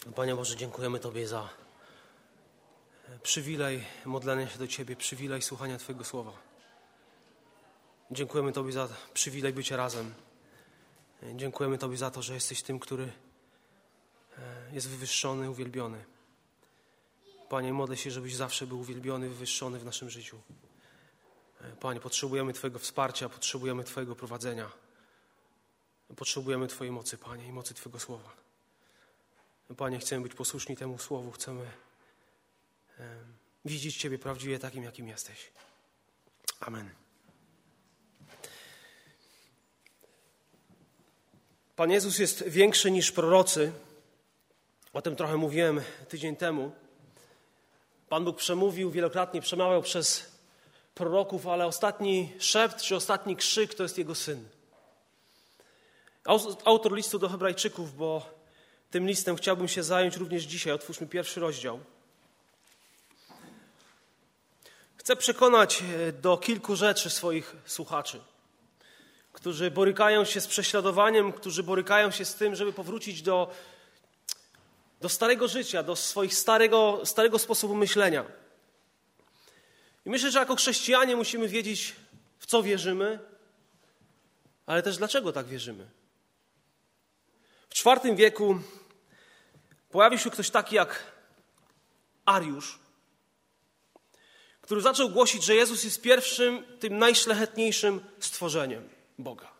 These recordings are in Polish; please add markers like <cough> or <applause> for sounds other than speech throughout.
Panie Boże, dziękujemy Tobie za przywilej modlenia się do Ciebie, przywilej słuchania Twojego słowa. Dziękujemy Tobie za przywilej bycia razem. Dziękujemy Tobie za to, że jesteś tym, który e, jest wywyższony, uwielbiony. Panie, modlę się, żebyś zawsze był uwielbiony, wywyższony w naszym życiu. E, Panie, potrzebujemy Twojego wsparcia, potrzebujemy Twojego prowadzenia. Potrzebujemy Twojej mocy, Panie, i mocy Twojego słowa. Panie, chcemy być posłuszni temu słowu, chcemy widzieć Ciebie prawdziwie takim, jakim jesteś. Amen. Pan Jezus jest większy niż prorocy. O tym trochę mówiłem tydzień temu. Pan Bóg przemówił wielokrotnie, przemawiał przez proroków, ale ostatni szept czy ostatni krzyk to jest Jego Syn. Autor listu do Hebrajczyków, bo tym listem chciałbym się zająć również dzisiaj. Otwórzmy pierwszy rozdział. Chcę przekonać e, do kilku rzeczy swoich słuchaczy, którzy borykają się z prześladowaniem, którzy borykają się z tym, żeby powrócić do, do starego życia, do swoich starego, starego sposobu myślenia. I myślę, że jako chrześcijanie musimy wiedzieć, w co wierzymy, ale też dlaczego tak wierzymy. W IV wieku pojawił się ktoś taki jak Ariusz, który zaczął głosić, że Jezus jest pierwszym, tym najszlachetniejszym stworzeniem Boga.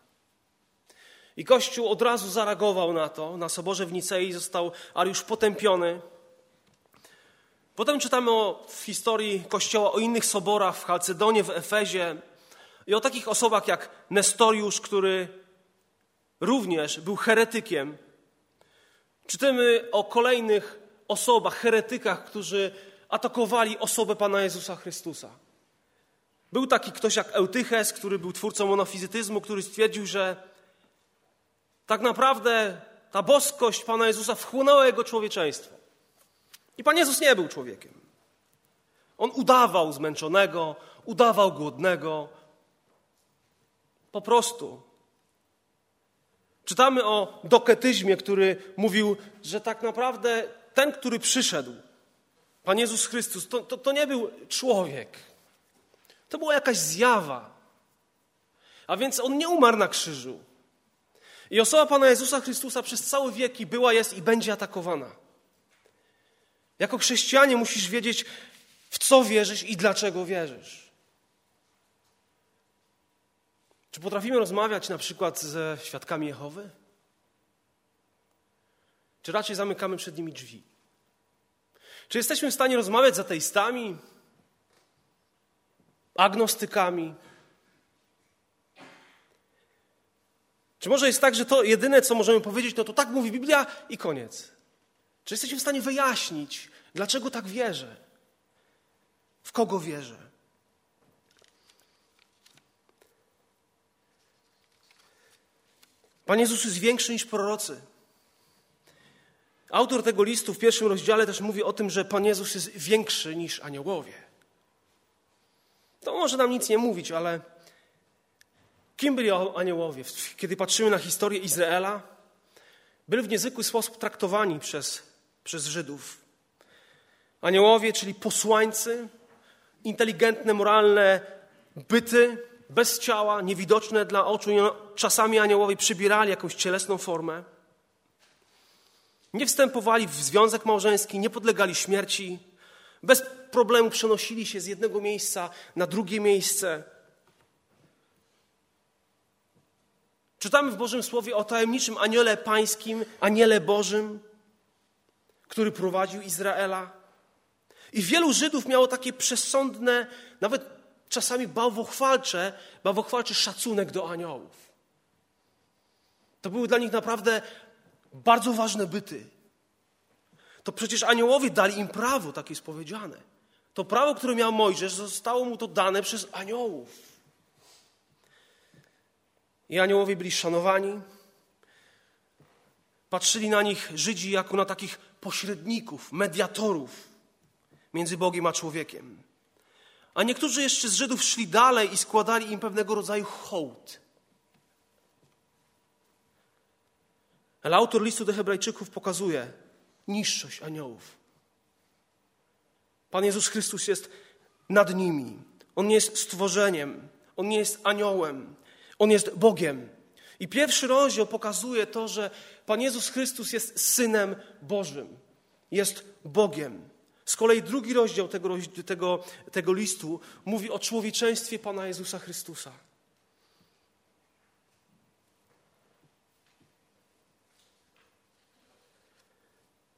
I Kościół od razu zareagował na to. Na soborze w Nicei został Ariusz potępiony. Potem czytamy o, w historii Kościoła o innych soborach w Chalcedonie, w Efezie i o takich osobach jak Nestoriusz, który również był heretykiem. Czytamy o kolejnych osobach, heretykach, którzy atakowali osobę Pana Jezusa Chrystusa. Był taki ktoś jak Eutyches, który był twórcą monofizytyzmu, który stwierdził, że tak naprawdę ta boskość Pana Jezusa wchłonęła jego człowieczeństwo. I Pan Jezus nie był człowiekiem. On udawał zmęczonego, udawał głodnego. Po prostu Czytamy o doketyzmie, który mówił, że tak naprawdę ten, który przyszedł, Pan Jezus Chrystus, to, to, to nie był człowiek. To była jakaś zjawa. A więc on nie umarł na krzyżu. I osoba Pana Jezusa Chrystusa przez całe wieki była, jest i będzie atakowana. Jako chrześcijanie musisz wiedzieć, w co wierzysz i dlaczego wierzysz. Czy potrafimy rozmawiać na przykład ze świadkami Jehowy? Czy raczej zamykamy przed nimi drzwi? Czy jesteśmy w stanie rozmawiać z ateistami, agnostykami? Czy może jest tak, że to jedyne, co możemy powiedzieć, no to tak mówi Biblia i koniec? Czy jesteśmy w stanie wyjaśnić, dlaczego tak wierzę? W kogo wierzę? Pan Jezus jest większy niż prorocy. Autor tego listu w pierwszym rozdziale też mówi o tym, że Pan Jezus jest większy niż aniołowie. To może nam nic nie mówić, ale kim byli aniołowie? Kiedy patrzymy na historię Izraela, byli w niezwykły sposób traktowani przez, przez Żydów. Aniołowie, czyli posłańcy, inteligentne, moralne byty, bez ciała, niewidoczne dla oczu. Czasami aniołowie przybierali jakąś cielesną formę. Nie wstępowali w związek małżeński, nie podlegali śmierci. Bez problemu przenosili się z jednego miejsca na drugie miejsce. Czytamy w Bożym Słowie o tajemniczym aniele pańskim, aniele Bożym, który prowadził Izraela. I wielu Żydów miało takie przesądne, nawet czasami bałwochwalcze, bałwochwalczy szacunek do aniołów. To były dla nich naprawdę bardzo ważne byty. To przecież aniołowie dali im prawo, tak jest powiedziane. To prawo, które miał Mojżesz, zostało mu to dane przez aniołów. I aniołowie byli szanowani. Patrzyli na nich Żydzi jako na takich pośredników, mediatorów między Bogiem a człowiekiem. A niektórzy jeszcze z Żydów szli dalej i składali im pewnego rodzaju hołd. Ale autor listu do Hebrajczyków pokazuje, niższość aniołów. Pan Jezus Chrystus jest nad nimi. On nie jest stworzeniem, on nie jest aniołem, on jest Bogiem. I pierwszy rozdział pokazuje to, że Pan Jezus Chrystus jest synem Bożym, jest Bogiem. Z kolei drugi rozdział tego, tego, tego listu mówi o człowieczeństwie Pana Jezusa Chrystusa.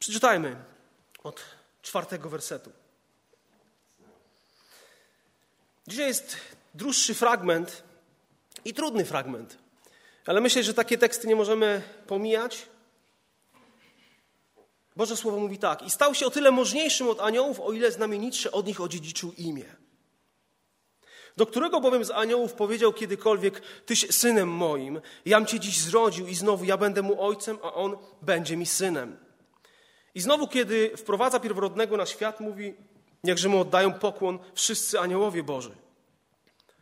Przeczytajmy od czwartego wersetu. Dzisiaj jest dłuższy fragment i trudny fragment, ale myślę, że takie teksty nie możemy pomijać. Boże Słowo mówi tak: I stał się o tyle możniejszym od aniołów, o ile znamienitsze od nich odziedziczył imię. Do którego bowiem z aniołów powiedział kiedykolwiek: Tyś synem moim, jam cię dziś zrodził, i znowu ja będę mu ojcem, a on będzie mi synem. I znowu, kiedy wprowadza pierworodnego na świat, mówi: Niechże mu oddają pokłon wszyscy aniołowie Boży.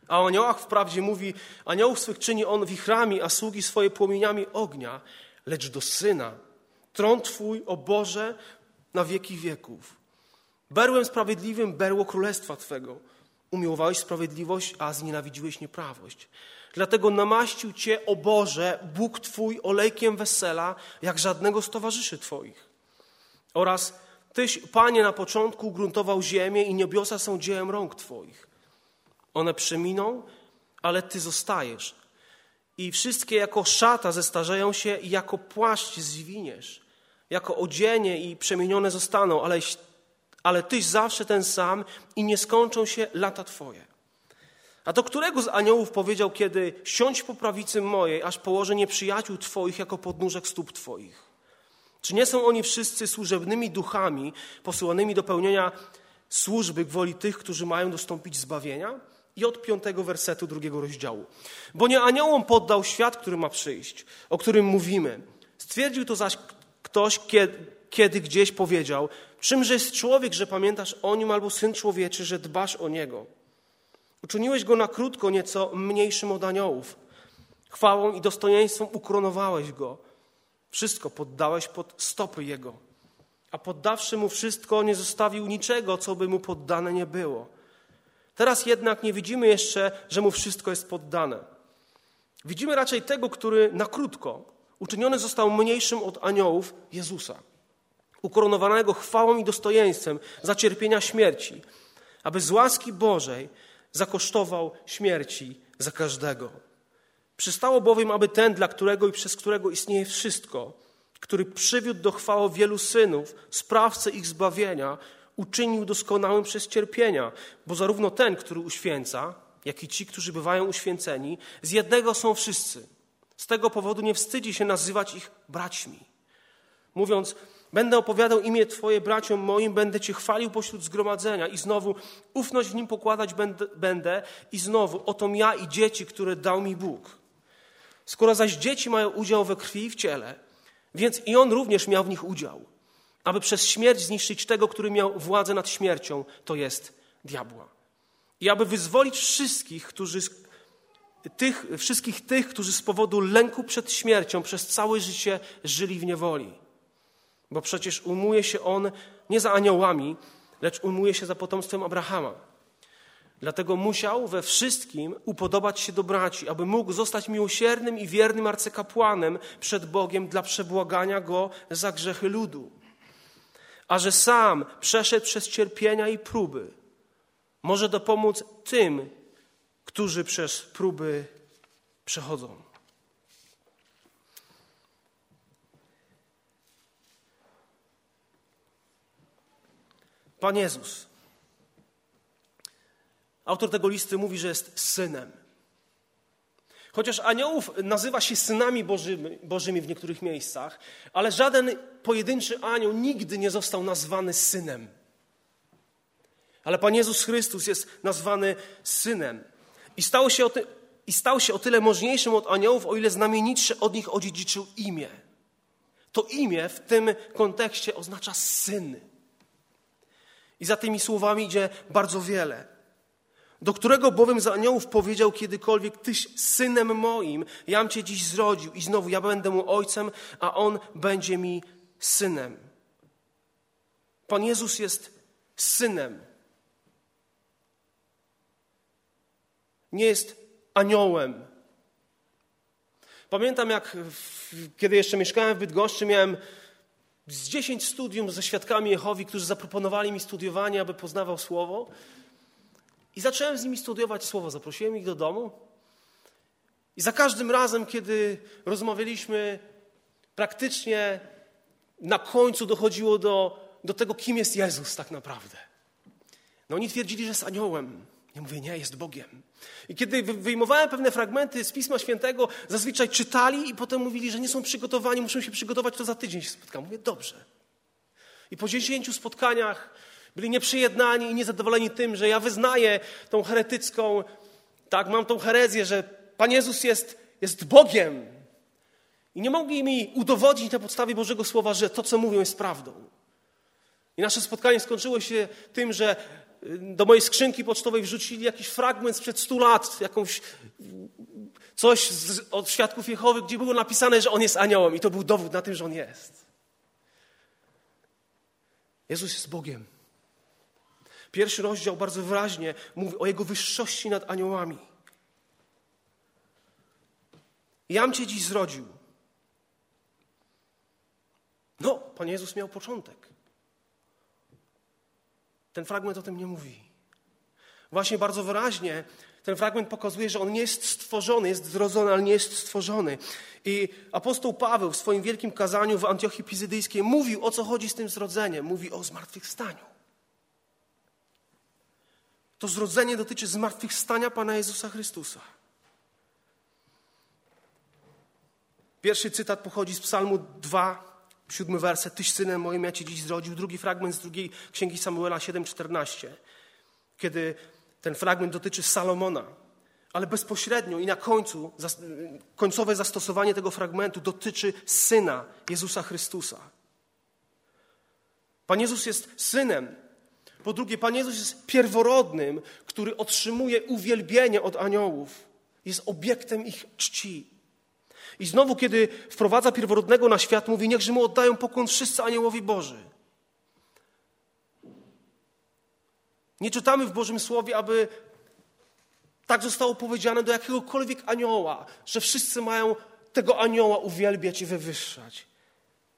A o aniołach wprawdzie mówi: Aniołów swych czyni on wichrami, a sługi swoje płomieniami ognia, lecz do syna. Tron twój, o Boże, na wieki wieków. Berłem sprawiedliwym, berło królestwa twego. Umiłowałeś sprawiedliwość, a znienawidziłeś nieprawość. Dlatego namaścił cię, o Boże, Bóg twój, olejkiem wesela, jak żadnego z towarzyszy twoich. Oraz Tyś, Panie, na początku gruntował ziemię i niebiosa są dziełem rąk Twoich. One przeminą, ale Ty zostajesz. I wszystkie jako szata zestarzeją się i jako płaszcz zwiniesz. Jako odzienie i przemienione zostaną, ale, ale Tyś zawsze ten sam i nie skończą się lata Twoje. A do którego z aniołów powiedział kiedy siądź po prawicy mojej, aż położę nieprzyjaciół Twoich jako podnóżek stóp Twoich? Czy nie są oni wszyscy służebnymi duchami posyłanymi do pełnienia służby gwoli tych, którzy mają dostąpić zbawienia? I od piątego wersetu drugiego rozdziału. Bo nie aniołom poddał świat, który ma przyjść, o którym mówimy. Stwierdził to zaś ktoś, kiedy, kiedy gdzieś powiedział, czymże jest człowiek, że pamiętasz o nim, albo syn człowieczy, że dbasz o niego. Uczyniłeś go na krótko nieco mniejszym od aniołów. Chwałą i dostojeństwem ukronowałeś go wszystko poddałeś pod stopy Jego. A poddawszy Mu wszystko, nie zostawił niczego, co by Mu poddane nie było. Teraz jednak nie widzimy jeszcze, że Mu wszystko jest poddane. Widzimy raczej tego, który na krótko uczyniony został mniejszym od aniołów Jezusa, ukoronowanego chwałą i dostojeństwem za cierpienia śmierci, aby z łaski Bożej zakosztował śmierci za każdego. Przystało bowiem, aby ten, dla którego i przez którego istnieje wszystko, który przywiódł do chwały wielu synów, sprawcę ich zbawienia, uczynił doskonałym przez cierpienia, bo zarówno ten, który uświęca, jak i ci, którzy bywają uświęceni, z jednego są wszyscy. Z tego powodu nie wstydzi się nazywać ich braćmi. Mówiąc, będę opowiadał imię Twoje braciom moim, będę Cię chwalił pośród zgromadzenia i znowu ufność w nim pokładać będę, i znowu oto ja i dzieci, które dał mi Bóg. Skoro zaś dzieci mają udział we krwi i w ciele, więc i on również miał w nich udział, aby przez śmierć zniszczyć tego, który miał władzę nad śmiercią, to jest diabła. I aby wyzwolić wszystkich, którzy tych, wszystkich tych, którzy z powodu lęku przed śmiercią przez całe życie żyli w niewoli. Bo przecież umuje się on nie za aniołami, lecz umuje się za potomstwem Abrahama. Dlatego musiał we wszystkim upodobać się do braci, aby mógł zostać miłosiernym i wiernym arcykapłanem przed Bogiem dla przebłagania go za grzechy ludu. A że sam przeszedł przez cierpienia i próby, może dopomóc tym, którzy przez próby przechodzą. Pan Jezus Autor tego listy mówi, że jest synem. Chociaż aniołów nazywa się synami bożymi, bożymi w niektórych miejscach, ale żaden pojedynczy anioł nigdy nie został nazwany synem. Ale Pan Jezus Chrystus jest nazwany synem. I stał się o, ty, i stał się o tyle możniejszym od aniołów, o ile znamienitszy od nich odziedziczył imię. To imię w tym kontekście oznacza syn. I za tymi słowami idzie bardzo wiele do którego bowiem z aniołów powiedział kiedykolwiek, Tyś synem moim, jam Cię dziś zrodził i znowu ja będę mu ojcem, a on będzie mi synem. Pan Jezus jest synem. Nie jest aniołem. Pamiętam, jak kiedy jeszcze mieszkałem w Bydgoszczy, miałem z dziesięć studium ze świadkami Jehowi, którzy zaproponowali mi studiowanie, aby poznawał Słowo. I zacząłem z nimi studiować Słowo. Zaprosiłem ich do domu. I za każdym razem, kiedy rozmawialiśmy, praktycznie na końcu dochodziło do, do tego, kim jest Jezus tak naprawdę. No oni twierdzili, że jest aniołem. Ja mówię, nie, jest Bogiem. I kiedy wyjmowałem pewne fragmenty z Pisma Świętego, zazwyczaj czytali i potem mówili, że nie są przygotowani, muszą się przygotować, to za tydzień się spotkamy. Mówię, dobrze. I po dziesięciu spotkaniach byli nieprzyjednani i niezadowoleni tym, że ja wyznaję tą heretycką, tak, mam tą herezję, że Pan Jezus jest, jest Bogiem. I nie mogli mi udowodnić na podstawie Bożego Słowa, że to, co mówią, jest prawdą. I nasze spotkanie skończyło się tym, że do mojej skrzynki pocztowej wrzucili jakiś fragment sprzed stu lat, jakąś coś z, od świadków Jehowy, gdzie było napisane, że on jest aniołem i to był dowód na tym, że on jest. Jezus jest Bogiem. Pierwszy rozdział bardzo wyraźnie mówi o Jego wyższości nad aniołami. Jam Cię dziś zrodził. No, Pan Jezus miał początek. Ten fragment o tym nie mówi. Właśnie bardzo wyraźnie ten fragment pokazuje, że on nie jest stworzony, jest zrodzony, ale nie jest stworzony. I apostoł Paweł w swoim wielkim kazaniu w Antiochii Pizydyjskiej mówił, o co chodzi z tym zrodzeniem. Mówi o zmartwychwstaniu. To zrodzenie dotyczy zmartwychwstania Pana Jezusa Chrystusa. Pierwszy cytat pochodzi z Psalmu 2, Siódmy werset, Tyś synem moim, ja Cię dziś zrodził. Drugi fragment z drugiej księgi Samuela 7,14, kiedy ten fragment dotyczy Salomona. Ale bezpośrednio i na końcu, końcowe zastosowanie tego fragmentu dotyczy syna Jezusa Chrystusa. Pan Jezus jest synem. Po drugie, Pan Jezus jest pierworodnym, który otrzymuje uwielbienie od aniołów. Jest obiektem ich czci. I znowu, kiedy wprowadza pierworodnego na świat, mówi, niechże mu oddają pokłon wszyscy aniołowi Boży. Nie czytamy w Bożym Słowie, aby tak zostało powiedziane do jakiegokolwiek anioła, że wszyscy mają tego anioła uwielbiać i wywyższać.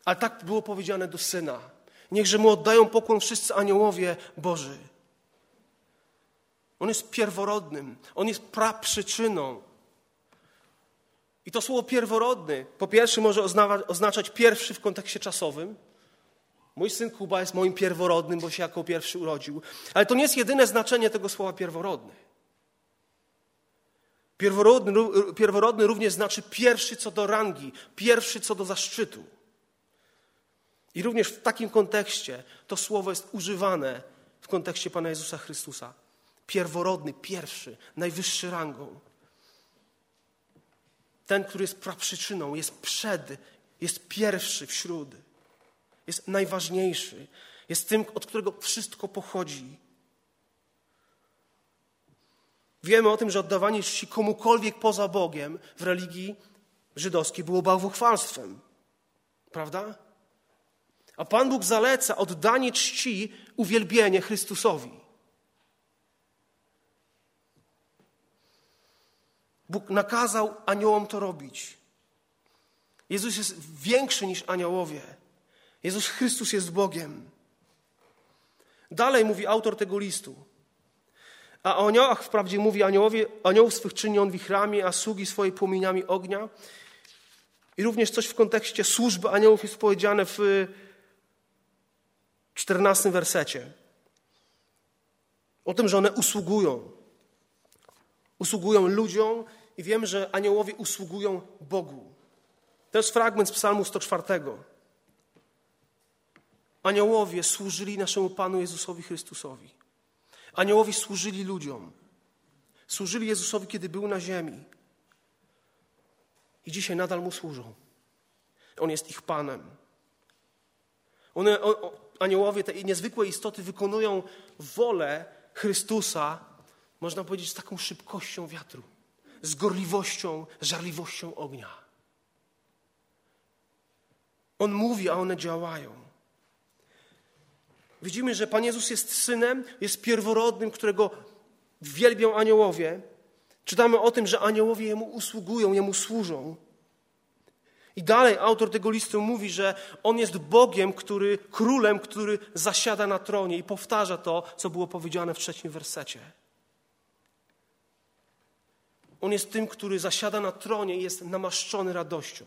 Ale tak było powiedziane do Syna. Niechże mu oddają pokłon wszyscy aniołowie Boży. On jest pierworodnym, on jest praprzyczyną. I to słowo pierworodny, po pierwsze, może oznaczać pierwszy w kontekście czasowym. Mój syn Kuba jest moim pierworodnym, bo się jako pierwszy urodził. Ale to nie jest jedyne znaczenie tego słowa pierworodny. Pierworodny, pierworodny również znaczy pierwszy co do rangi, pierwszy co do zaszczytu. I również w takim kontekście to słowo jest używane w kontekście Pana Jezusa Chrystusa. Pierworodny, pierwszy, najwyższy rangą. Ten, który jest praprzyczyną, jest przed, jest pierwszy wśród, jest najważniejszy, jest tym, od którego wszystko pochodzi. Wiemy o tym, że oddawanie czci komukolwiek poza Bogiem w religii żydowskiej było bałwochwalstwem. Prawda? A Pan Bóg zaleca oddanie czci, uwielbienie Chrystusowi. Bóg nakazał aniołom to robić. Jezus jest większy niż aniołowie. Jezus Chrystus jest Bogiem. Dalej mówi autor tego listu. A o aniołach wprawdzie mówi aniołowie, aniołów swych czyni on wichrami, a sługi swoje płomieniami ognia. I również coś w kontekście służby aniołów jest powiedziane w czternastym wersecie. O tym, że one usługują. Usługują ludziom i wiemy, że aniołowie usługują Bogu. To jest fragment z Psalmu 104. Aniołowie służyli naszemu Panu Jezusowi Chrystusowi. Aniołowie służyli ludziom. Służyli Jezusowi, kiedy był na ziemi. I dzisiaj nadal mu służą. On jest ich Panem. One, o, aniołowie, te niezwykłe istoty wykonują wolę Chrystusa, można powiedzieć, z taką szybkością wiatru z gorliwością, żarliwością ognia. On mówi, a one działają. Widzimy, że Pan Jezus jest synem, jest pierworodnym, którego wielbią aniołowie. Czytamy o tym, że aniołowie jemu usługują, jemu służą. I dalej autor tego listu mówi, że on jest Bogiem, który, królem, który zasiada na tronie i powtarza to, co było powiedziane w trzecim wersecie. On jest tym, który zasiada na tronie i jest namaszczony radością.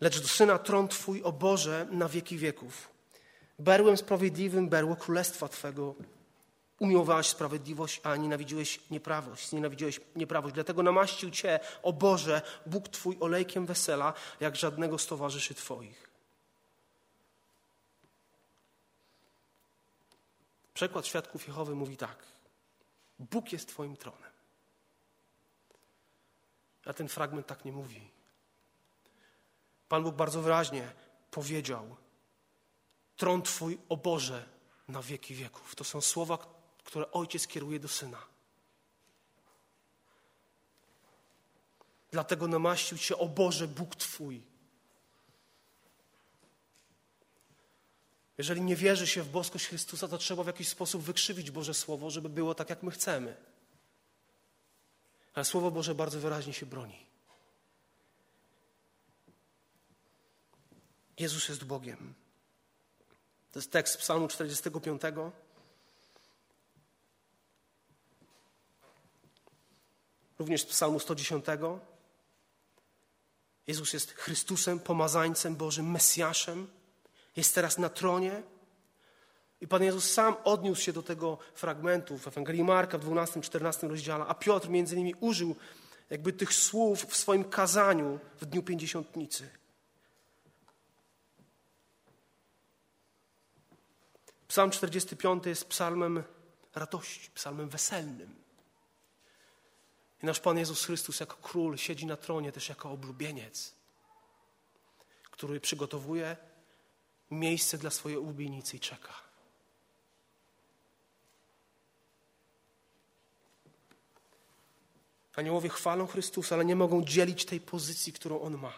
Lecz do Syna tron Twój, o Boże, na wieki wieków. Berłem sprawiedliwym, berło królestwa Twego. Umiłowałeś sprawiedliwość, a nienawidziłeś nieprawość. Nienawidziłeś nieprawość. Dlatego namaścił Cię, o Boże, Bóg Twój olejkiem wesela, jak żadnego z towarzyszy Twoich. Przekład Świadków Jehowy mówi tak. Bóg jest Twoim tronem. A ten fragment tak nie mówi. Pan Bóg bardzo wyraźnie powiedział: Tron Twój, o Boże, na wieki wieków. To są słowa, które ojciec kieruje do syna. Dlatego namaścił Cię, o Boże, Bóg Twój. Jeżeli nie wierzy się w boskość Chrystusa, to trzeba w jakiś sposób wykrzywić Boże Słowo, żeby było tak, jak my chcemy. Ale Słowo Boże bardzo wyraźnie się broni. Jezus jest Bogiem. To jest tekst Psalmu 45. Również z Psalmu 110. Jezus jest Chrystusem, pomazańcem Bożym, Mesjaszem. Jest teraz na tronie. I Pan Jezus sam odniósł się do tego fragmentu w Ewangelii Marka w 12-14 rozdziale, a Piotr między innymi użył jakby tych słów w swoim kazaniu w dniu pięćdziesiątnicy. Psalm 45 jest psalmem radości, psalmem weselnym. I nasz Pan Jezus Chrystus jako król siedzi na tronie też jako oblubieniec, który przygotowuje miejsce dla swojej ulubienicy i czeka. Aniołowie chwalą Chrystusa, ale nie mogą dzielić tej pozycji, którą On ma.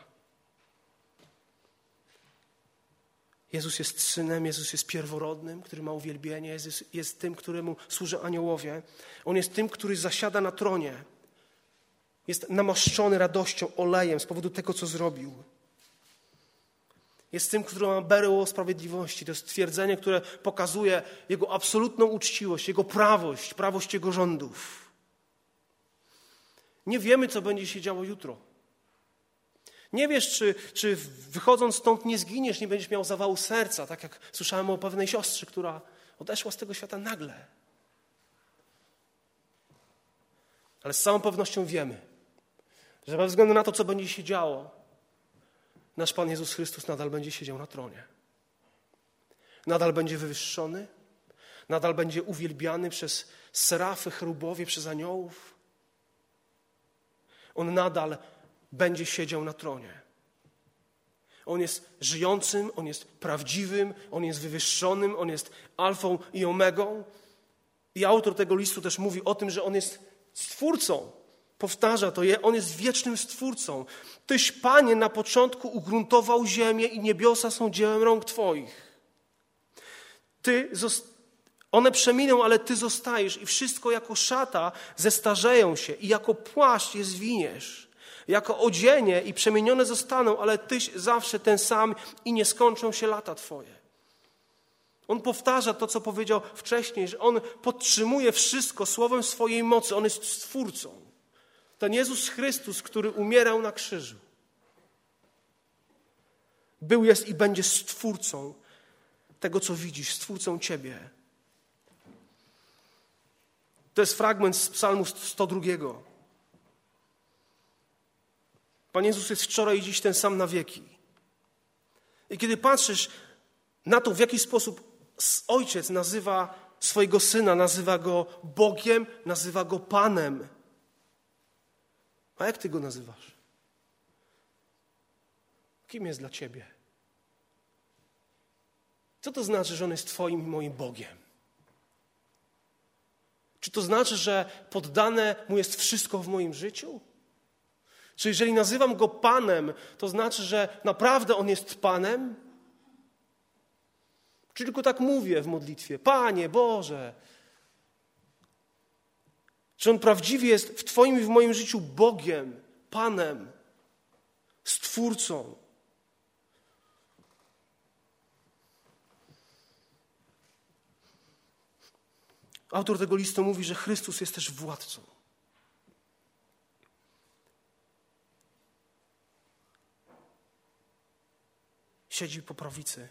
Jezus jest synem, Jezus jest pierworodnym, który ma uwielbienie, Jezus jest tym, któremu służą aniołowie. On jest tym, który zasiada na tronie. Jest namaszczony radością, olejem z powodu tego, co zrobił. Jest tym, który ma berło sprawiedliwości. To jest twierdzenie, które pokazuje jego absolutną uczciwość, jego prawość, prawość jego rządów. Nie wiemy, co będzie się działo jutro. Nie wiesz, czy, czy wychodząc stąd nie zginiesz, nie będziesz miał zawału serca, tak jak słyszałem o pewnej siostrze, która odeszła z tego świata nagle. Ale z całą pewnością wiemy, że bez względu na to, co będzie się działo, nasz Pan Jezus Chrystus nadal będzie siedział na tronie. Nadal będzie wywyższony, nadal będzie uwielbiany przez serafy, chrubowie, przez aniołów. On nadal będzie siedział na tronie. On jest żyjącym, on jest prawdziwym, on jest wywyższonym, on jest alfą i omegą. I autor tego listu też mówi o tym, że on jest stwórcą. Powtarza to, on jest wiecznym stwórcą. Tyś, Panie, na początku ugruntował ziemię i niebiosa są dziełem rąk Twoich. Ty, one przeminą, ale Ty zostajesz i wszystko jako szata zestarzeją się i jako płaszcz je zwiniesz jako odzienie i przemienione zostaną, ale Tyś zawsze ten sam i nie skończą się lata Twoje. On powtarza to, co powiedział wcześniej, że On podtrzymuje wszystko słowem swojej mocy. On jest Stwórcą. Ten Jezus Chrystus, który umierał na krzyżu, był, jest i będzie Stwórcą tego, co widzisz, Stwórcą Ciebie. To jest fragment z Psalmu 102. Pan Jezus jest wczoraj i dziś ten sam na wieki. I kiedy patrzysz na to, w jaki sposób ojciec nazywa swojego syna, nazywa go Bogiem, nazywa go Panem. A jak ty go nazywasz? Kim jest dla ciebie? Co to znaczy, że on jest Twoim i moim Bogiem? Czy to znaczy, że poddane mu jest wszystko w moim życiu? Czy jeżeli nazywam go Panem, to znaczy, że naprawdę on jest Panem? Czy tylko tak mówię w modlitwie? Panie Boże. Czy on prawdziwie jest w Twoim i w moim życiu Bogiem, Panem, Stwórcą? Autor tego listu mówi, że Chrystus jest też władcą. Siedzi po prawicy.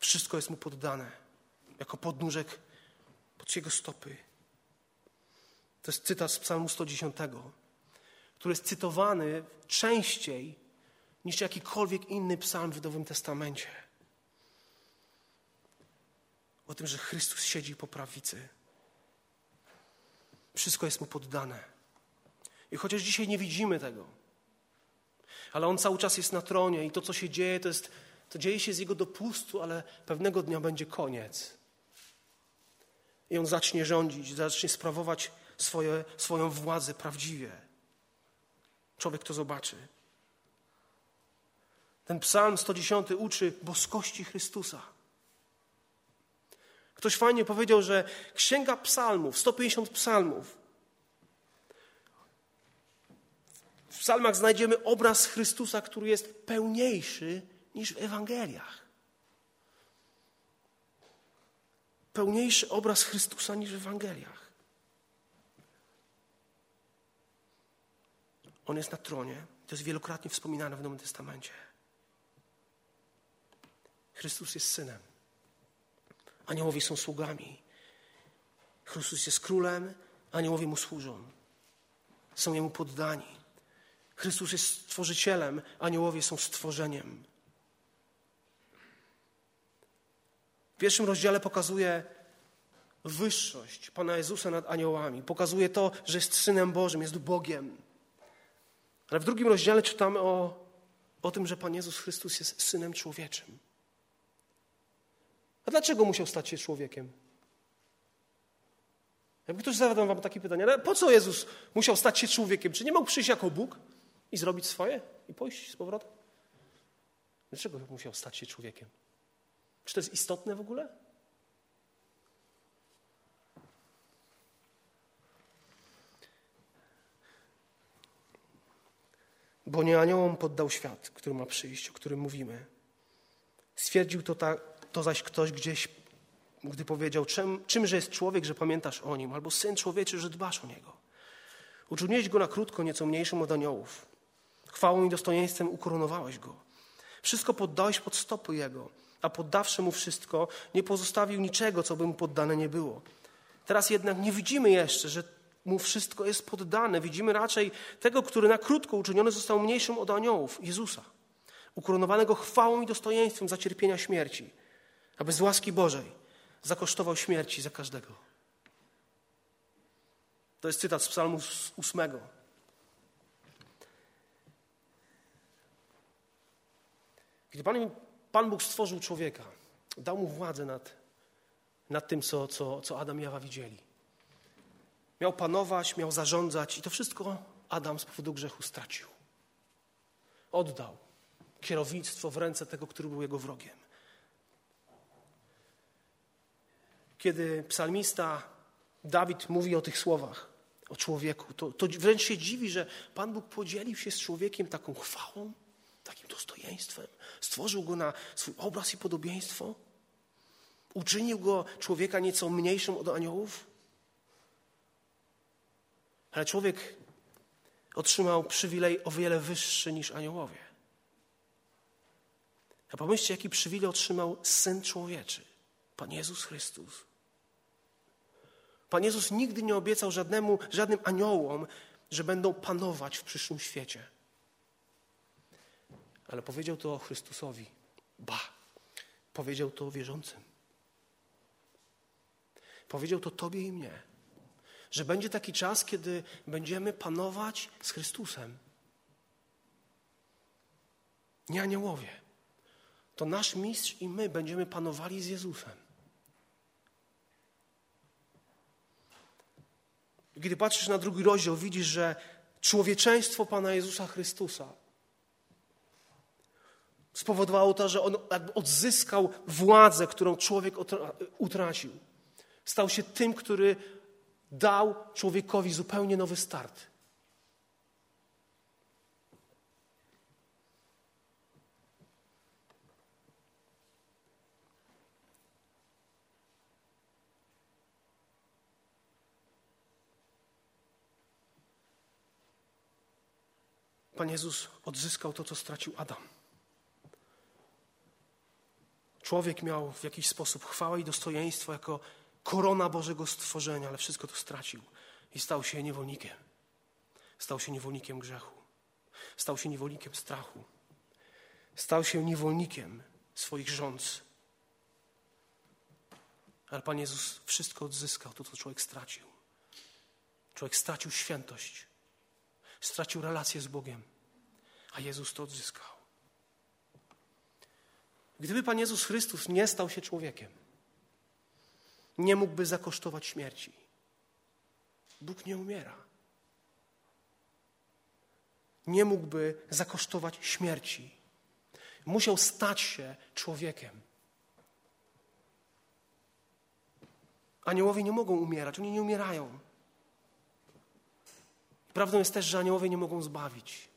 Wszystko jest mu poddane, jako podnóżek pod jego stopy. To jest cytat z Psalmu 110, który jest cytowany częściej niż jakikolwiek inny psalm w Nowym Testamencie o tym, że Chrystus siedzi po prawicy. Wszystko jest mu poddane. I chociaż dzisiaj nie widzimy tego, ale on cały czas jest na tronie i to, co się dzieje, to, jest, to dzieje się z jego dopustu, ale pewnego dnia będzie koniec. I on zacznie rządzić, zacznie sprawować swoje, swoją władzę prawdziwie. Człowiek to zobaczy. Ten psalm 110 uczy boskości Chrystusa. Ktoś fajnie powiedział, że księga psalmów, 150 psalmów, w psalmach znajdziemy obraz Chrystusa, który jest pełniejszy niż w Ewangeliach. Pełniejszy obraz Chrystusa niż w Ewangeliach. On jest na tronie. To jest wielokrotnie wspominane w Nowym Testamencie. Chrystus jest synem. Aniołowie są sługami. Chrystus jest królem, aniołowie mu służą. Są jemu poddani. Chrystus jest stworzycielem, aniołowie są stworzeniem. W pierwszym rozdziale pokazuje wyższość Pana Jezusa nad aniołami. Pokazuje to, że jest Synem Bożym, jest Bogiem. Ale w drugim rozdziale czytamy o, o tym, że Pan Jezus Chrystus jest Synem Człowieczym. A dlaczego musiał stać się człowiekiem? Jakby ktoś zadał wam takie pytanie, ale po co Jezus musiał stać się człowiekiem? Czy nie mógł przyjść jako Bóg i zrobić swoje i pójść z powrotem? Dlaczego musiał stać się człowiekiem? Czy to jest istotne w ogóle? Bo nie aniołom poddał świat, który ma przyjść, o którym mówimy. Stwierdził to tak, to zaś ktoś gdzieś, gdy powiedział, czym, czymże jest człowiek, że pamiętasz o nim, albo syn człowieczy, że dbasz o niego. Uczyniłeś go na krótko, nieco mniejszym od aniołów. Chwałą i dostojeństwem ukoronowałeś go. Wszystko poddałeś pod stopy jego, a poddawszy mu wszystko, nie pozostawił niczego, co by mu poddane nie było. Teraz jednak nie widzimy jeszcze, że mu wszystko jest poddane. Widzimy raczej tego, który na krótko uczyniony został mniejszym od aniołów, Jezusa, ukoronowanego chwałą i dostojeństwem za cierpienia śmierci aby z łaski Bożej zakosztował śmierci za każdego. To jest cytat z Psalmu ósmego. Gdy Pan, Pan Bóg stworzył człowieka, dał mu władzę nad, nad tym, co, co, co Adam i Ewa widzieli. Miał panować, miał zarządzać i to wszystko Adam z powodu grzechu stracił. Oddał kierownictwo w ręce tego, który był jego wrogiem. kiedy psalmista Dawid mówi o tych słowach, o człowieku, to, to wręcz się dziwi, że Pan Bóg podzielił się z człowiekiem taką chwałą, takim dostojeństwem. Stworzył go na swój obraz i podobieństwo. Uczynił go człowieka nieco mniejszym od aniołów. Ale człowiek otrzymał przywilej o wiele wyższy niż aniołowie. A pomyślcie, jaki przywilej otrzymał Syn Człowieczy, Pan Jezus Chrystus. Pan Jezus nigdy nie obiecał żadnemu, żadnym aniołom, że będą panować w przyszłym świecie. Ale powiedział to o Chrystusowi. Ba, powiedział to o wierzącym. Powiedział to Tobie i mnie, że będzie taki czas, kiedy będziemy panować z Chrystusem. Nie aniołowie. To nasz mistrz i my będziemy panowali z Jezusem. Gdy patrzysz na drugi rozdział, widzisz, że człowieczeństwo Pana Jezusa Chrystusa spowodowało to, że on odzyskał władzę, którą człowiek utracił. Stał się tym, który dał człowiekowi zupełnie nowy start. Pan Jezus odzyskał to, co stracił Adam. Człowiek miał w jakiś sposób chwałę i dostojeństwo jako korona Bożego stworzenia, ale wszystko to stracił i stał się niewolnikiem. Stał się niewolnikiem grzechu. Stał się niewolnikiem strachu. Stał się niewolnikiem swoich rządz. Ale Pan Jezus wszystko odzyskał, to co człowiek stracił. Człowiek stracił świętość, stracił relację z Bogiem, a Jezus to odzyskał. Gdyby Pan Jezus Chrystus nie stał się człowiekiem, nie mógłby zakosztować śmierci. Bóg nie umiera. Nie mógłby zakosztować śmierci. Musiał stać się człowiekiem. Aniołowie nie mogą umierać, oni nie umierają. Prawdą jest też, że aniołowie nie mogą zbawić.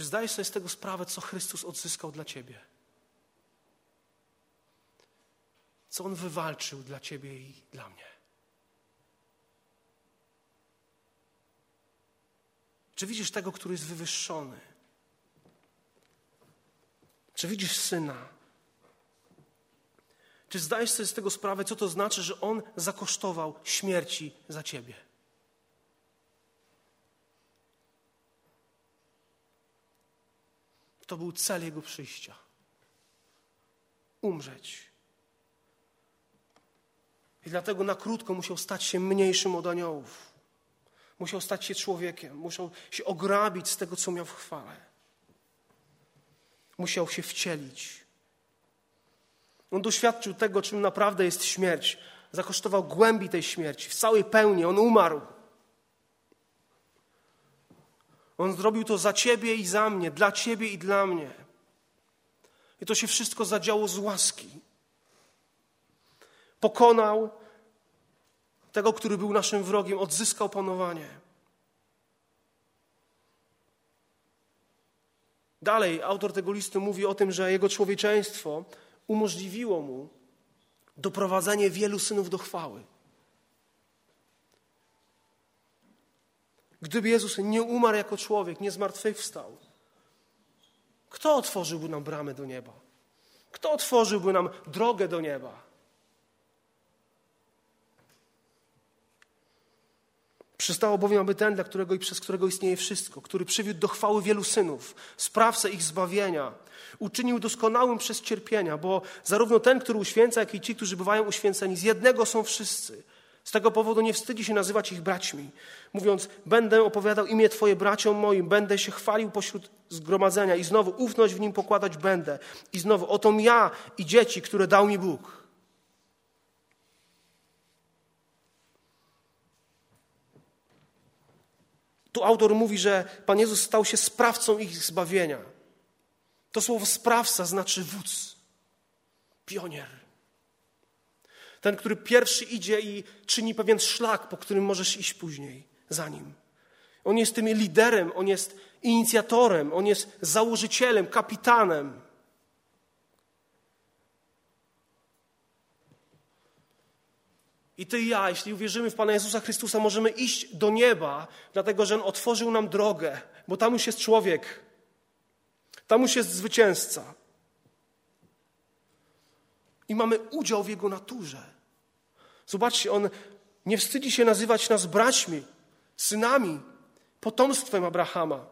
Czy zdajesz sobie z tego sprawę, co Chrystus odzyskał dla Ciebie? Co On wywalczył dla Ciebie i dla mnie? Czy widzisz tego, który jest wywyższony? Czy widzisz syna? Czy zdajesz sobie z tego sprawę, co to znaczy, że on zakosztował śmierci za ciebie? To był cel Jego przyjścia. Umrzeć. I dlatego na krótko musiał stać się mniejszym od aniołów. Musiał stać się człowiekiem. Musiał się ograbić z tego, co miał w chwale. Musiał się wcielić. On doświadczył tego, czym naprawdę jest śmierć. Zakosztował głębi tej śmierci, w całej pełni. On umarł. On zrobił to za ciebie i za mnie, dla ciebie i dla mnie. I to się wszystko zadziało z łaski. Pokonał tego, który był naszym wrogiem, odzyskał panowanie. Dalej, autor tego listu mówi o tym, że jego człowieczeństwo umożliwiło mu doprowadzenie wielu synów do chwały. Gdyby Jezus nie umarł jako człowiek, nie zmartwychwstał, kto otworzyłby nam bramę do nieba? Kto otworzyłby nam drogę do nieba? Przystało bowiem, aby ten, dla którego i przez którego istnieje wszystko, który przywiódł do chwały wielu synów, sprawcę ich zbawienia, uczynił doskonałym przez cierpienia, bo zarówno ten, który uświęca, jak i ci, którzy bywają uświęceni, z jednego są wszyscy. Z tego powodu nie wstydzi się nazywać ich braćmi, mówiąc: Będę opowiadał imię Twoje braciom moim, będę się chwalił pośród zgromadzenia i znowu ufność w nim pokładać będę. I znowu, oto ja i dzieci, które dał mi Bóg. Tu autor mówi, że Pan Jezus stał się sprawcą ich zbawienia. To słowo sprawca znaczy wódz, pionier. Ten, który pierwszy idzie i czyni pewien szlak, po którym możesz iść później za nim. On jest tym liderem, on jest inicjatorem, on jest założycielem, kapitanem. I ty i ja, jeśli uwierzymy w Pana Jezusa Chrystusa, możemy iść do nieba, dlatego że On otworzył nam drogę, bo tam już jest człowiek, tam już jest zwycięzca i mamy udział w Jego naturze. Zobaczcie, On nie wstydzi się nazywać nas braćmi, synami, potomstwem Abrahama.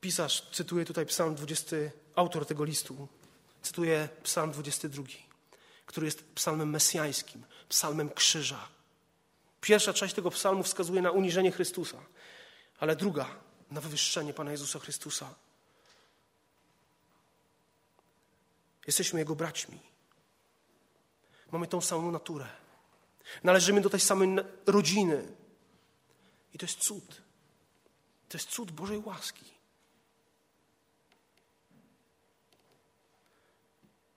Pisarz cytuje tutaj psalm 20, autor tego listu, cytuje psalm 22, który jest psalmem mesjańskim, psalmem krzyża. Pierwsza część tego psalmu wskazuje na uniżenie Chrystusa, ale druga na wywyższenie Pana Jezusa Chrystusa. Jesteśmy Jego braćmi. Mamy tą samą naturę. Należymy do tej samej rodziny. I to jest cud. To jest cud Bożej łaski.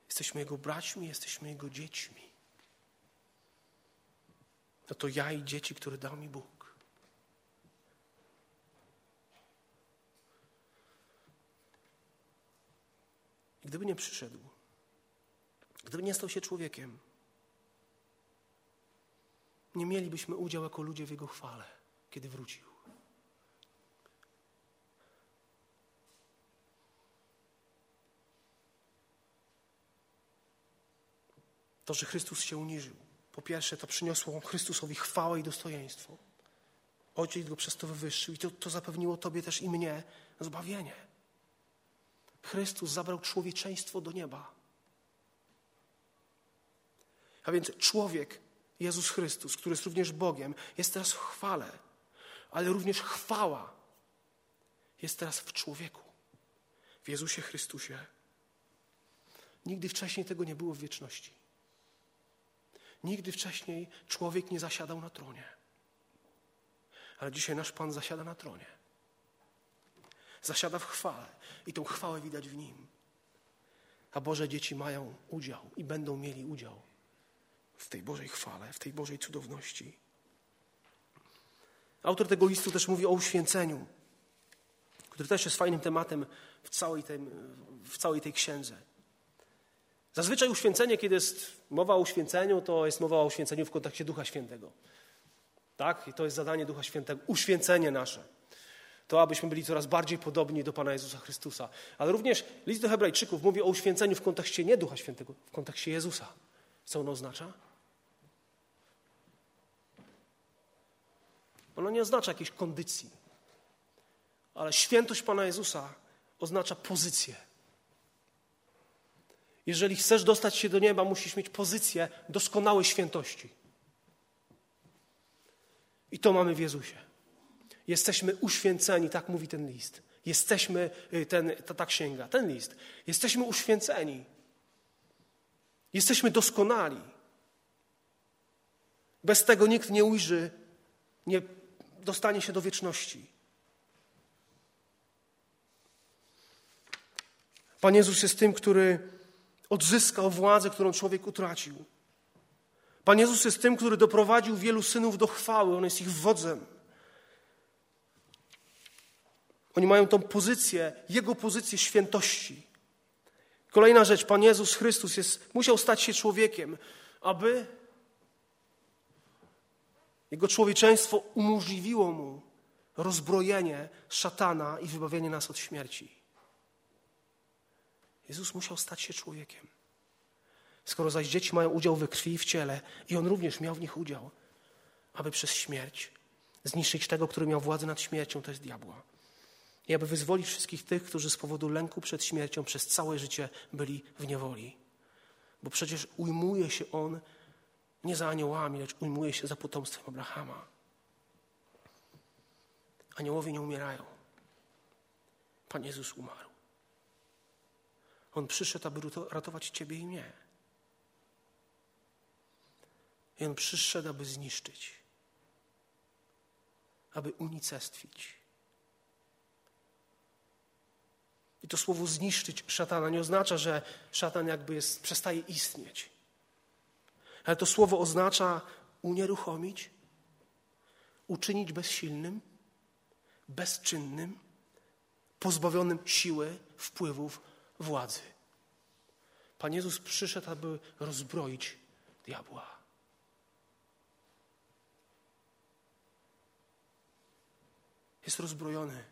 Jesteśmy Jego braćmi, jesteśmy Jego dziećmi. No to ja i dzieci, które dał mi Bóg. I gdyby nie przyszedł, gdyby nie stał się człowiekiem, nie mielibyśmy udziału jako ludzie w Jego chwale, kiedy wrócił. To, że Chrystus się uniżył, po pierwsze, to przyniosło Chrystusowi chwałę i dostojeństwo. Ojciec go przez to wywyższył i to, to zapewniło Tobie też i mnie zbawienie. Chrystus zabrał człowieczeństwo do nieba. A więc człowiek, Jezus Chrystus, który jest również Bogiem, jest teraz w chwale, ale również chwała jest teraz w człowieku, w Jezusie Chrystusie. Nigdy wcześniej tego nie było w wieczności. Nigdy wcześniej człowiek nie zasiadał na tronie. Ale dzisiaj nasz Pan zasiada na tronie. Zasiada w chwale i tą chwałę widać w nim. A Boże dzieci mają udział i będą mieli udział w tej Bożej chwale, w tej Bożej cudowności. Autor tego listu też mówi o uświęceniu, który też jest fajnym tematem w całej, tej, w całej tej księdze. Zazwyczaj uświęcenie, kiedy jest mowa o uświęceniu, to jest mowa o uświęceniu w kontekście Ducha Świętego. Tak? I to jest zadanie Ducha Świętego, uświęcenie nasze. To, abyśmy byli coraz bardziej podobni do Pana Jezusa Chrystusa. Ale również list do Hebrajczyków mówi o uświęceniu w kontekście nie Ducha Świętego, w kontekście Jezusa. Co ono oznacza? Ono nie oznacza jakiejś kondycji, ale świętość Pana Jezusa oznacza pozycję. Jeżeli chcesz dostać się do nieba, musisz mieć pozycję doskonałej świętości. I to mamy w Jezusie. Jesteśmy uświęceni, tak mówi ten list. Jesteśmy, y, ten, ta, ta księga, ten list. Jesteśmy uświęceni. Jesteśmy doskonali. Bez tego nikt nie ujrzy, nie dostanie się do wieczności. Pan Jezus jest tym, który odzyskał władzę, którą człowiek utracił. Pan Jezus jest tym, który doprowadził wielu synów do chwały. On jest ich wodzem. Oni mają tą pozycję, Jego pozycję świętości. Kolejna rzecz, Pan Jezus Chrystus jest, musiał stać się człowiekiem, aby Jego człowieczeństwo umożliwiło Mu rozbrojenie szatana i wybawienie nas od śmierci. Jezus musiał stać się człowiekiem. Skoro zaś dzieci mają udział we krwi i w ciele, i on również miał w nich udział, aby przez śmierć zniszczyć tego, który miał władzę nad śmiercią, to jest diabła. I aby wyzwolić wszystkich tych, którzy z powodu lęku przed śmiercią przez całe życie byli w niewoli. Bo przecież ujmuje się on nie za aniołami, lecz ujmuje się za potomstwem Abrahama. Aniołowie nie umierają. Pan Jezus umarł. On przyszedł, aby ratować Ciebie i mnie. I On przyszedł, aby zniszczyć, aby unicestwić. I to słowo zniszczyć szatana nie oznacza, że szatan jakby jest, przestaje istnieć. Ale to słowo oznacza unieruchomić, uczynić bezsilnym, bezczynnym, pozbawionym siły, wpływów, władzy. Pan Jezus przyszedł, aby rozbroić diabła. Jest rozbrojony.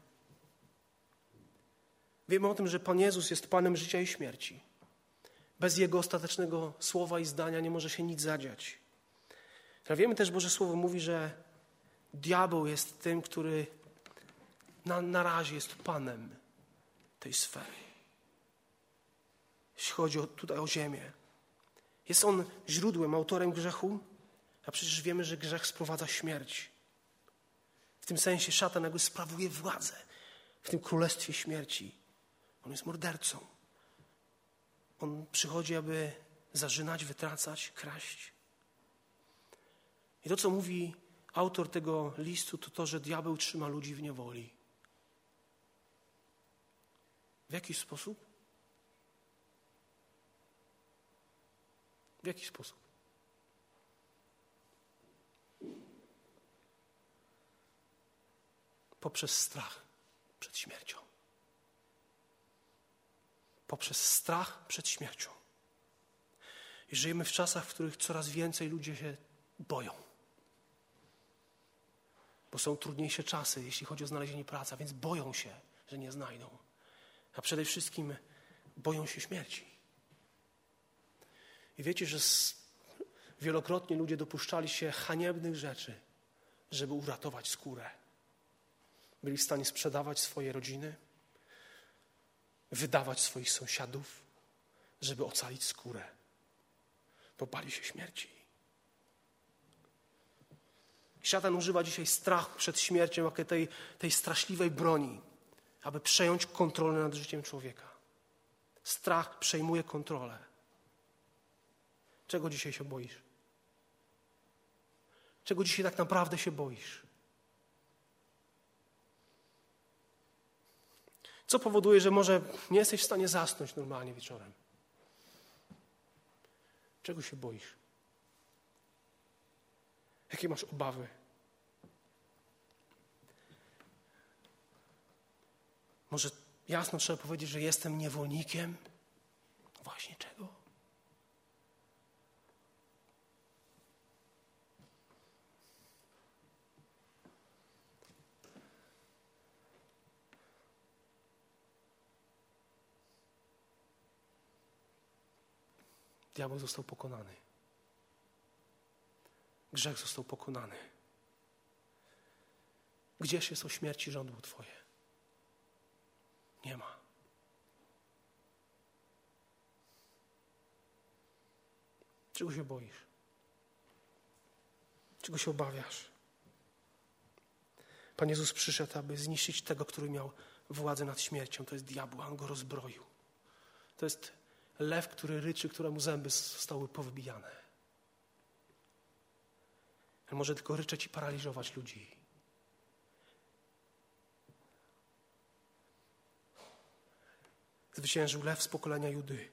Wiemy o tym, że Pan Jezus jest Panem życia i śmierci. Bez Jego ostatecznego słowa i zdania nie może się nic zadziać. Ale wiemy też, Boże Słowo mówi, że diabeł jest tym, który na, na razie jest Panem tej sfery jeśli chodzi o, tutaj o ziemię. Jest on źródłem, autorem grzechu, A przecież wiemy, że grzech sprowadza śmierć. W tym sensie szatan jakby sprawuje władzę w tym królestwie śmierci. On jest mordercą. On przychodzi, aby zarzynać, wytracać, kraść. I to, co mówi autor tego listu, to to, że diabeł trzyma ludzi w niewoli. W jaki sposób? W jaki sposób? Poprzez strach przed śmiercią. Poprzez strach przed śmiercią. I żyjemy w czasach, w których coraz więcej ludzie się boją. Bo są trudniejsze czasy, jeśli chodzi o znalezienie pracy, więc boją się, że nie znajdą. A przede wszystkim boją się śmierci. I wiecie, że wielokrotnie ludzie dopuszczali się haniebnych rzeczy, żeby uratować skórę. Byli w stanie sprzedawać swoje rodziny, wydawać swoich sąsiadów, żeby ocalić skórę, bo bali się śmierci. Szatan używa dzisiaj strachu przed śmiercią, jako tej, tej straszliwej broni, aby przejąć kontrolę nad życiem człowieka. Strach przejmuje kontrolę. Czego dzisiaj się boisz? Czego dzisiaj tak naprawdę się boisz? Co powoduje, że może nie jesteś w stanie zasnąć normalnie wieczorem? Czego się boisz? Jakie masz obawy? Może jasno trzeba powiedzieć, że jestem niewolnikiem? Właśnie czego? Diabeł został pokonany. Grzech został pokonany. Gdzież jest o śmierci żądło Twoje? Nie ma. Czego się boisz? Czego się obawiasz? Pan Jezus przyszedł, aby zniszczyć tego, który miał władzę nad śmiercią. To jest diabł, on go rozbroił. To jest lew, który ryczy, któremu zęby zostały powybijane. On może tylko ryczeć i paraliżować ludzi. Zwyciężył lew z pokolenia Judy.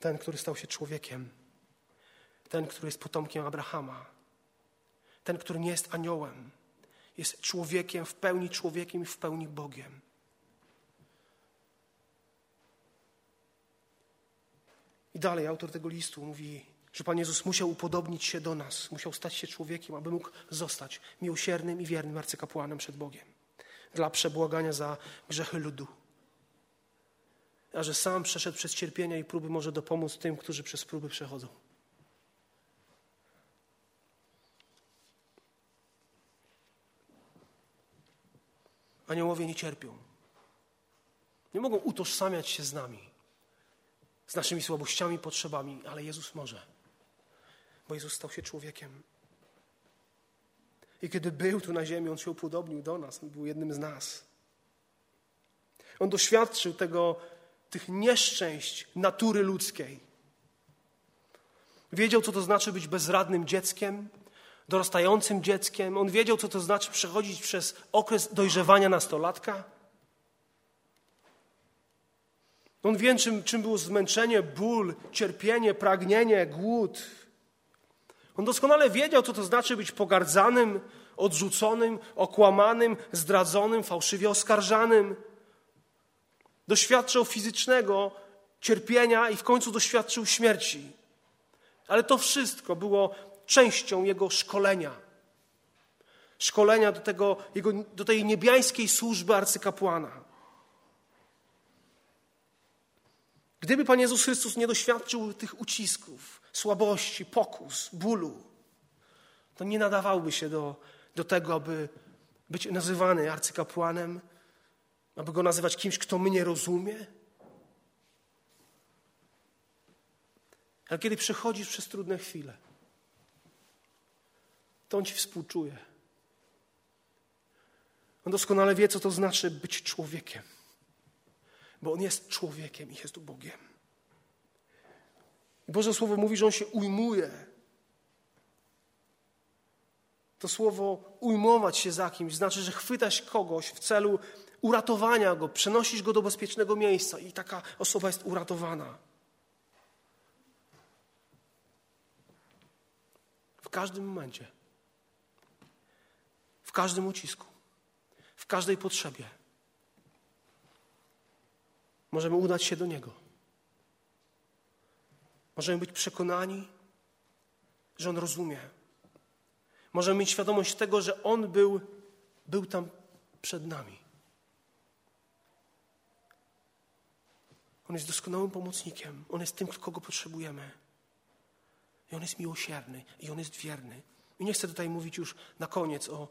Ten, który stał się człowiekiem. Ten, który jest potomkiem Abrahama. Ten, który nie jest aniołem. Jest człowiekiem, w pełni człowiekiem i w pełni Bogiem. I dalej autor tego listu mówi, że Pan Jezus musiał upodobnić się do nas, musiał stać się człowiekiem, aby mógł zostać miłosiernym i wiernym arcykapłanem przed Bogiem dla przebłagania za grzechy ludu. A że sam przeszedł przez cierpienia i próby, może dopomóc tym, którzy przez próby przechodzą. Aniołowie nie cierpią. Nie mogą utożsamiać się z nami z naszymi słabościami, potrzebami, ale Jezus może, bo Jezus stał się człowiekiem. I kiedy był tu na ziemi, On się upodobnił do nas, On był jednym z nas. On doświadczył tego, tych nieszczęść natury ludzkiej. Wiedział, co to znaczy być bezradnym dzieckiem, dorastającym dzieckiem. On wiedział, co to znaczy przechodzić przez okres dojrzewania nastolatka. On wie, czym, czym było zmęczenie, ból, cierpienie, pragnienie, głód. On doskonale wiedział, co to znaczy być pogardzanym, odrzuconym, okłamanym, zdradzonym, fałszywie oskarżanym. Doświadczył fizycznego cierpienia i w końcu doświadczył śmierci. Ale to wszystko było częścią jego szkolenia. Szkolenia do, tego, jego, do tej niebiańskiej służby arcykapłana. Gdyby Pan Jezus Chrystus nie doświadczył tych ucisków, słabości, pokus, bólu, to nie nadawałby się do, do tego, aby być nazywany arcykapłanem, aby go nazywać kimś, kto mnie rozumie. Ale kiedy przechodzisz przez trudne chwile, to On ci współczuje. On doskonale wie, co to znaczy być człowiekiem, bo On jest człowiekiem i jest Bogiem. I Boże Słowo mówi, że On się ujmuje. To słowo ujmować się za kimś znaczy, że chwytasz kogoś w celu uratowania go, przenosisz go do bezpiecznego miejsca i taka osoba jest uratowana. W każdym momencie, w każdym ucisku, w każdej potrzebie możemy udać się do Niego. Możemy być przekonani, że On rozumie. Możemy mieć świadomość tego, że On był, był tam przed nami. On jest doskonałym pomocnikiem. On jest tym, kogo potrzebujemy. I On jest miłosierny i On jest wierny. I nie chcę tutaj mówić już na koniec o,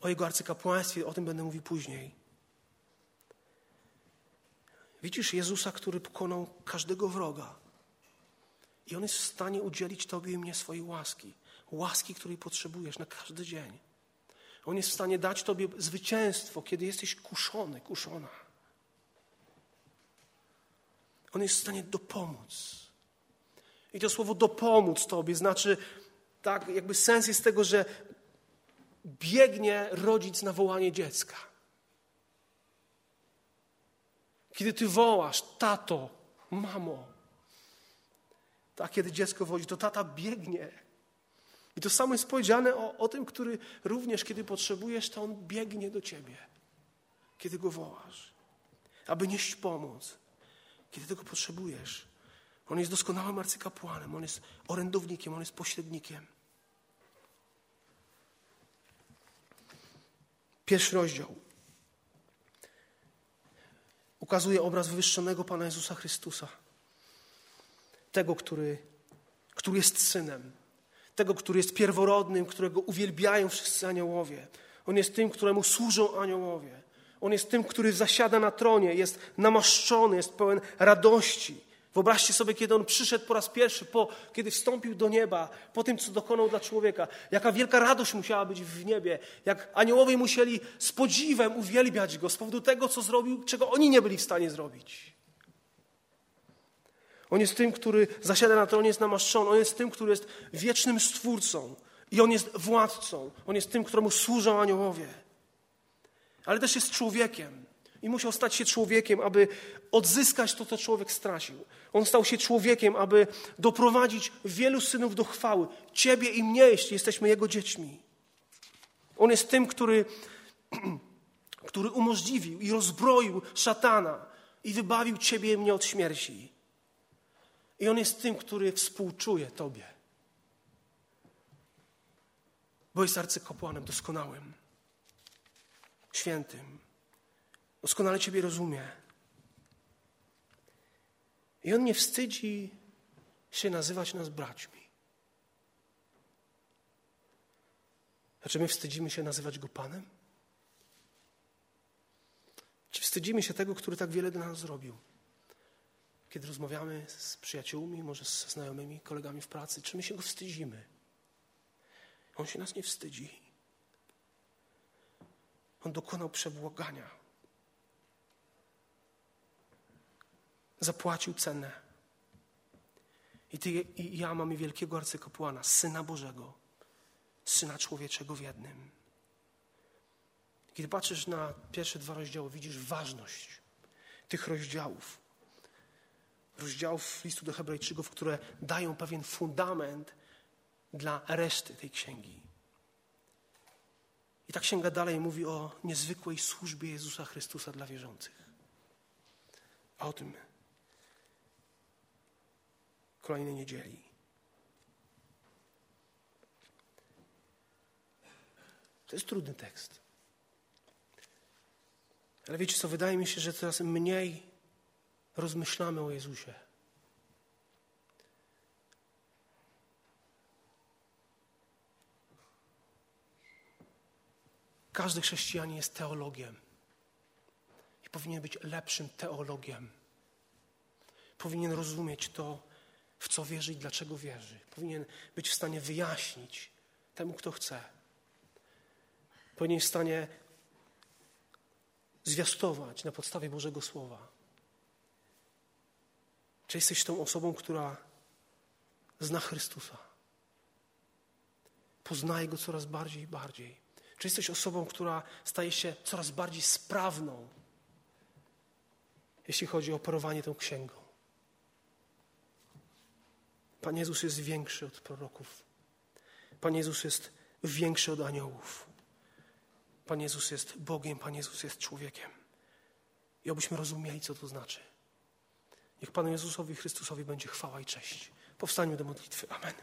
o Jego arcykapłaństwie, o tym będę mówił później. Widzisz Jezusa, który pokonał każdego wroga. I On jest w stanie udzielić Tobie i mnie swojej łaski. Łaski, której potrzebujesz na każdy dzień. On jest w stanie dać Tobie zwycięstwo, kiedy jesteś kuszony, kuszona. On jest w stanie dopomóc. I to słowo dopomóc Tobie znaczy, tak, jakby sens jest tego, że biegnie rodzic na wołanie dziecka. Kiedy Ty wołasz, tato, mamo, tak, kiedy dziecko wodzi, to tata biegnie. I to samo jest powiedziane o, o tym, który również, kiedy potrzebujesz, to on biegnie do Ciebie, kiedy go wołasz, aby nieść pomoc kiedy tego potrzebujesz. On jest doskonałym arcykapłanem, on jest orędownikiem, on jest pośrednikiem. Pierwszy rozdział ukazuje obraz wywyższonego Pana Jezusa Chrystusa. Tego, który, który jest synem. Tego, który jest pierworodnym, którego uwielbiają wszyscy aniołowie. On jest tym, któremu służą aniołowie. On jest tym, który zasiada na tronie, jest namaszczony, jest pełen radości. Wyobraźcie sobie, kiedy on przyszedł po raz pierwszy, po, kiedy wstąpił do nieba, po tym, co dokonał dla człowieka. Jaka wielka radość musiała być w niebie. Jak aniołowie musieli z podziwem uwielbiać go z powodu tego, co zrobił, czego oni nie byli w stanie zrobić. On jest tym, który zasiada na tronie, jest namaszczony. On jest tym, który jest wiecznym stwórcą. I on jest władcą. On jest tym, któremu służą aniołowie ale też jest człowiekiem. I musiał stać się człowiekiem, aby odzyskać to, co człowiek stracił. On stał się człowiekiem, aby doprowadzić wielu synów do chwały. Ciebie i mnie, jeśli jesteśmy Jego dziećmi. On jest tym, który, <clears throat> który umożliwił i rozbroił szatana i wybawił Ciebie i mnie od śmierci. I On jest tym, który współczuje Tobie. Bo jest arcykapłanem doskonałym świętym. Doskonale Ciebie rozumie. I On nie wstydzi się nazywać nas braćmi. A czy my wstydzimy się nazywać Go Panem? Czy wstydzimy się tego, który tak wiele dla nas zrobił? Kiedy rozmawiamy z przyjaciółmi, może ze znajomymi, kolegami w pracy, czy my się Go wstydzimy? On się nas nie wstydzi. On dokonał przebłagania. Zapłacił cenę. I ty i ja mamy wielkiego arcykapłana, Syna Bożego, Syna Człowieczego w jednym. Kiedy patrzysz na pierwsze dwa rozdziały, widzisz ważność tych rozdziałów. Rozdziałów listu do Hebrajczyków, które dają pewien fundament dla reszty tej księgi. I ta księga dalej mówi o niezwykłej służbie Jezusa Chrystusa dla wierzących. A o tym kolejnej niedzieli. To jest trudny tekst. Ale wiecie co, wydaje mi się, że coraz mniej rozmyślamy o Jezusie. Każdy chrześcijanin jest teologiem i powinien być lepszym teologiem. Powinien rozumieć to, w co wierzy i dlaczego wierzy. Powinien być w stanie wyjaśnić temu, kto chce. Powinien w stanie zwiastować na podstawie Bożego Słowa. Czy jesteś tą osobą, która zna Chrystusa? Poznaje Go coraz bardziej i bardziej. Czy jesteś osobą, która staje się coraz bardziej sprawną, jeśli chodzi o operowanie tą księgą? Pan Jezus jest większy od proroków. Pan Jezus jest większy od aniołów. Pan Jezus jest Bogiem, Pan Jezus jest człowiekiem. I obyśmy rozumieli, co to znaczy. Niech Panu Jezusowi Chrystusowi będzie chwała i cześć. Powstaniu do modlitwy. Amen.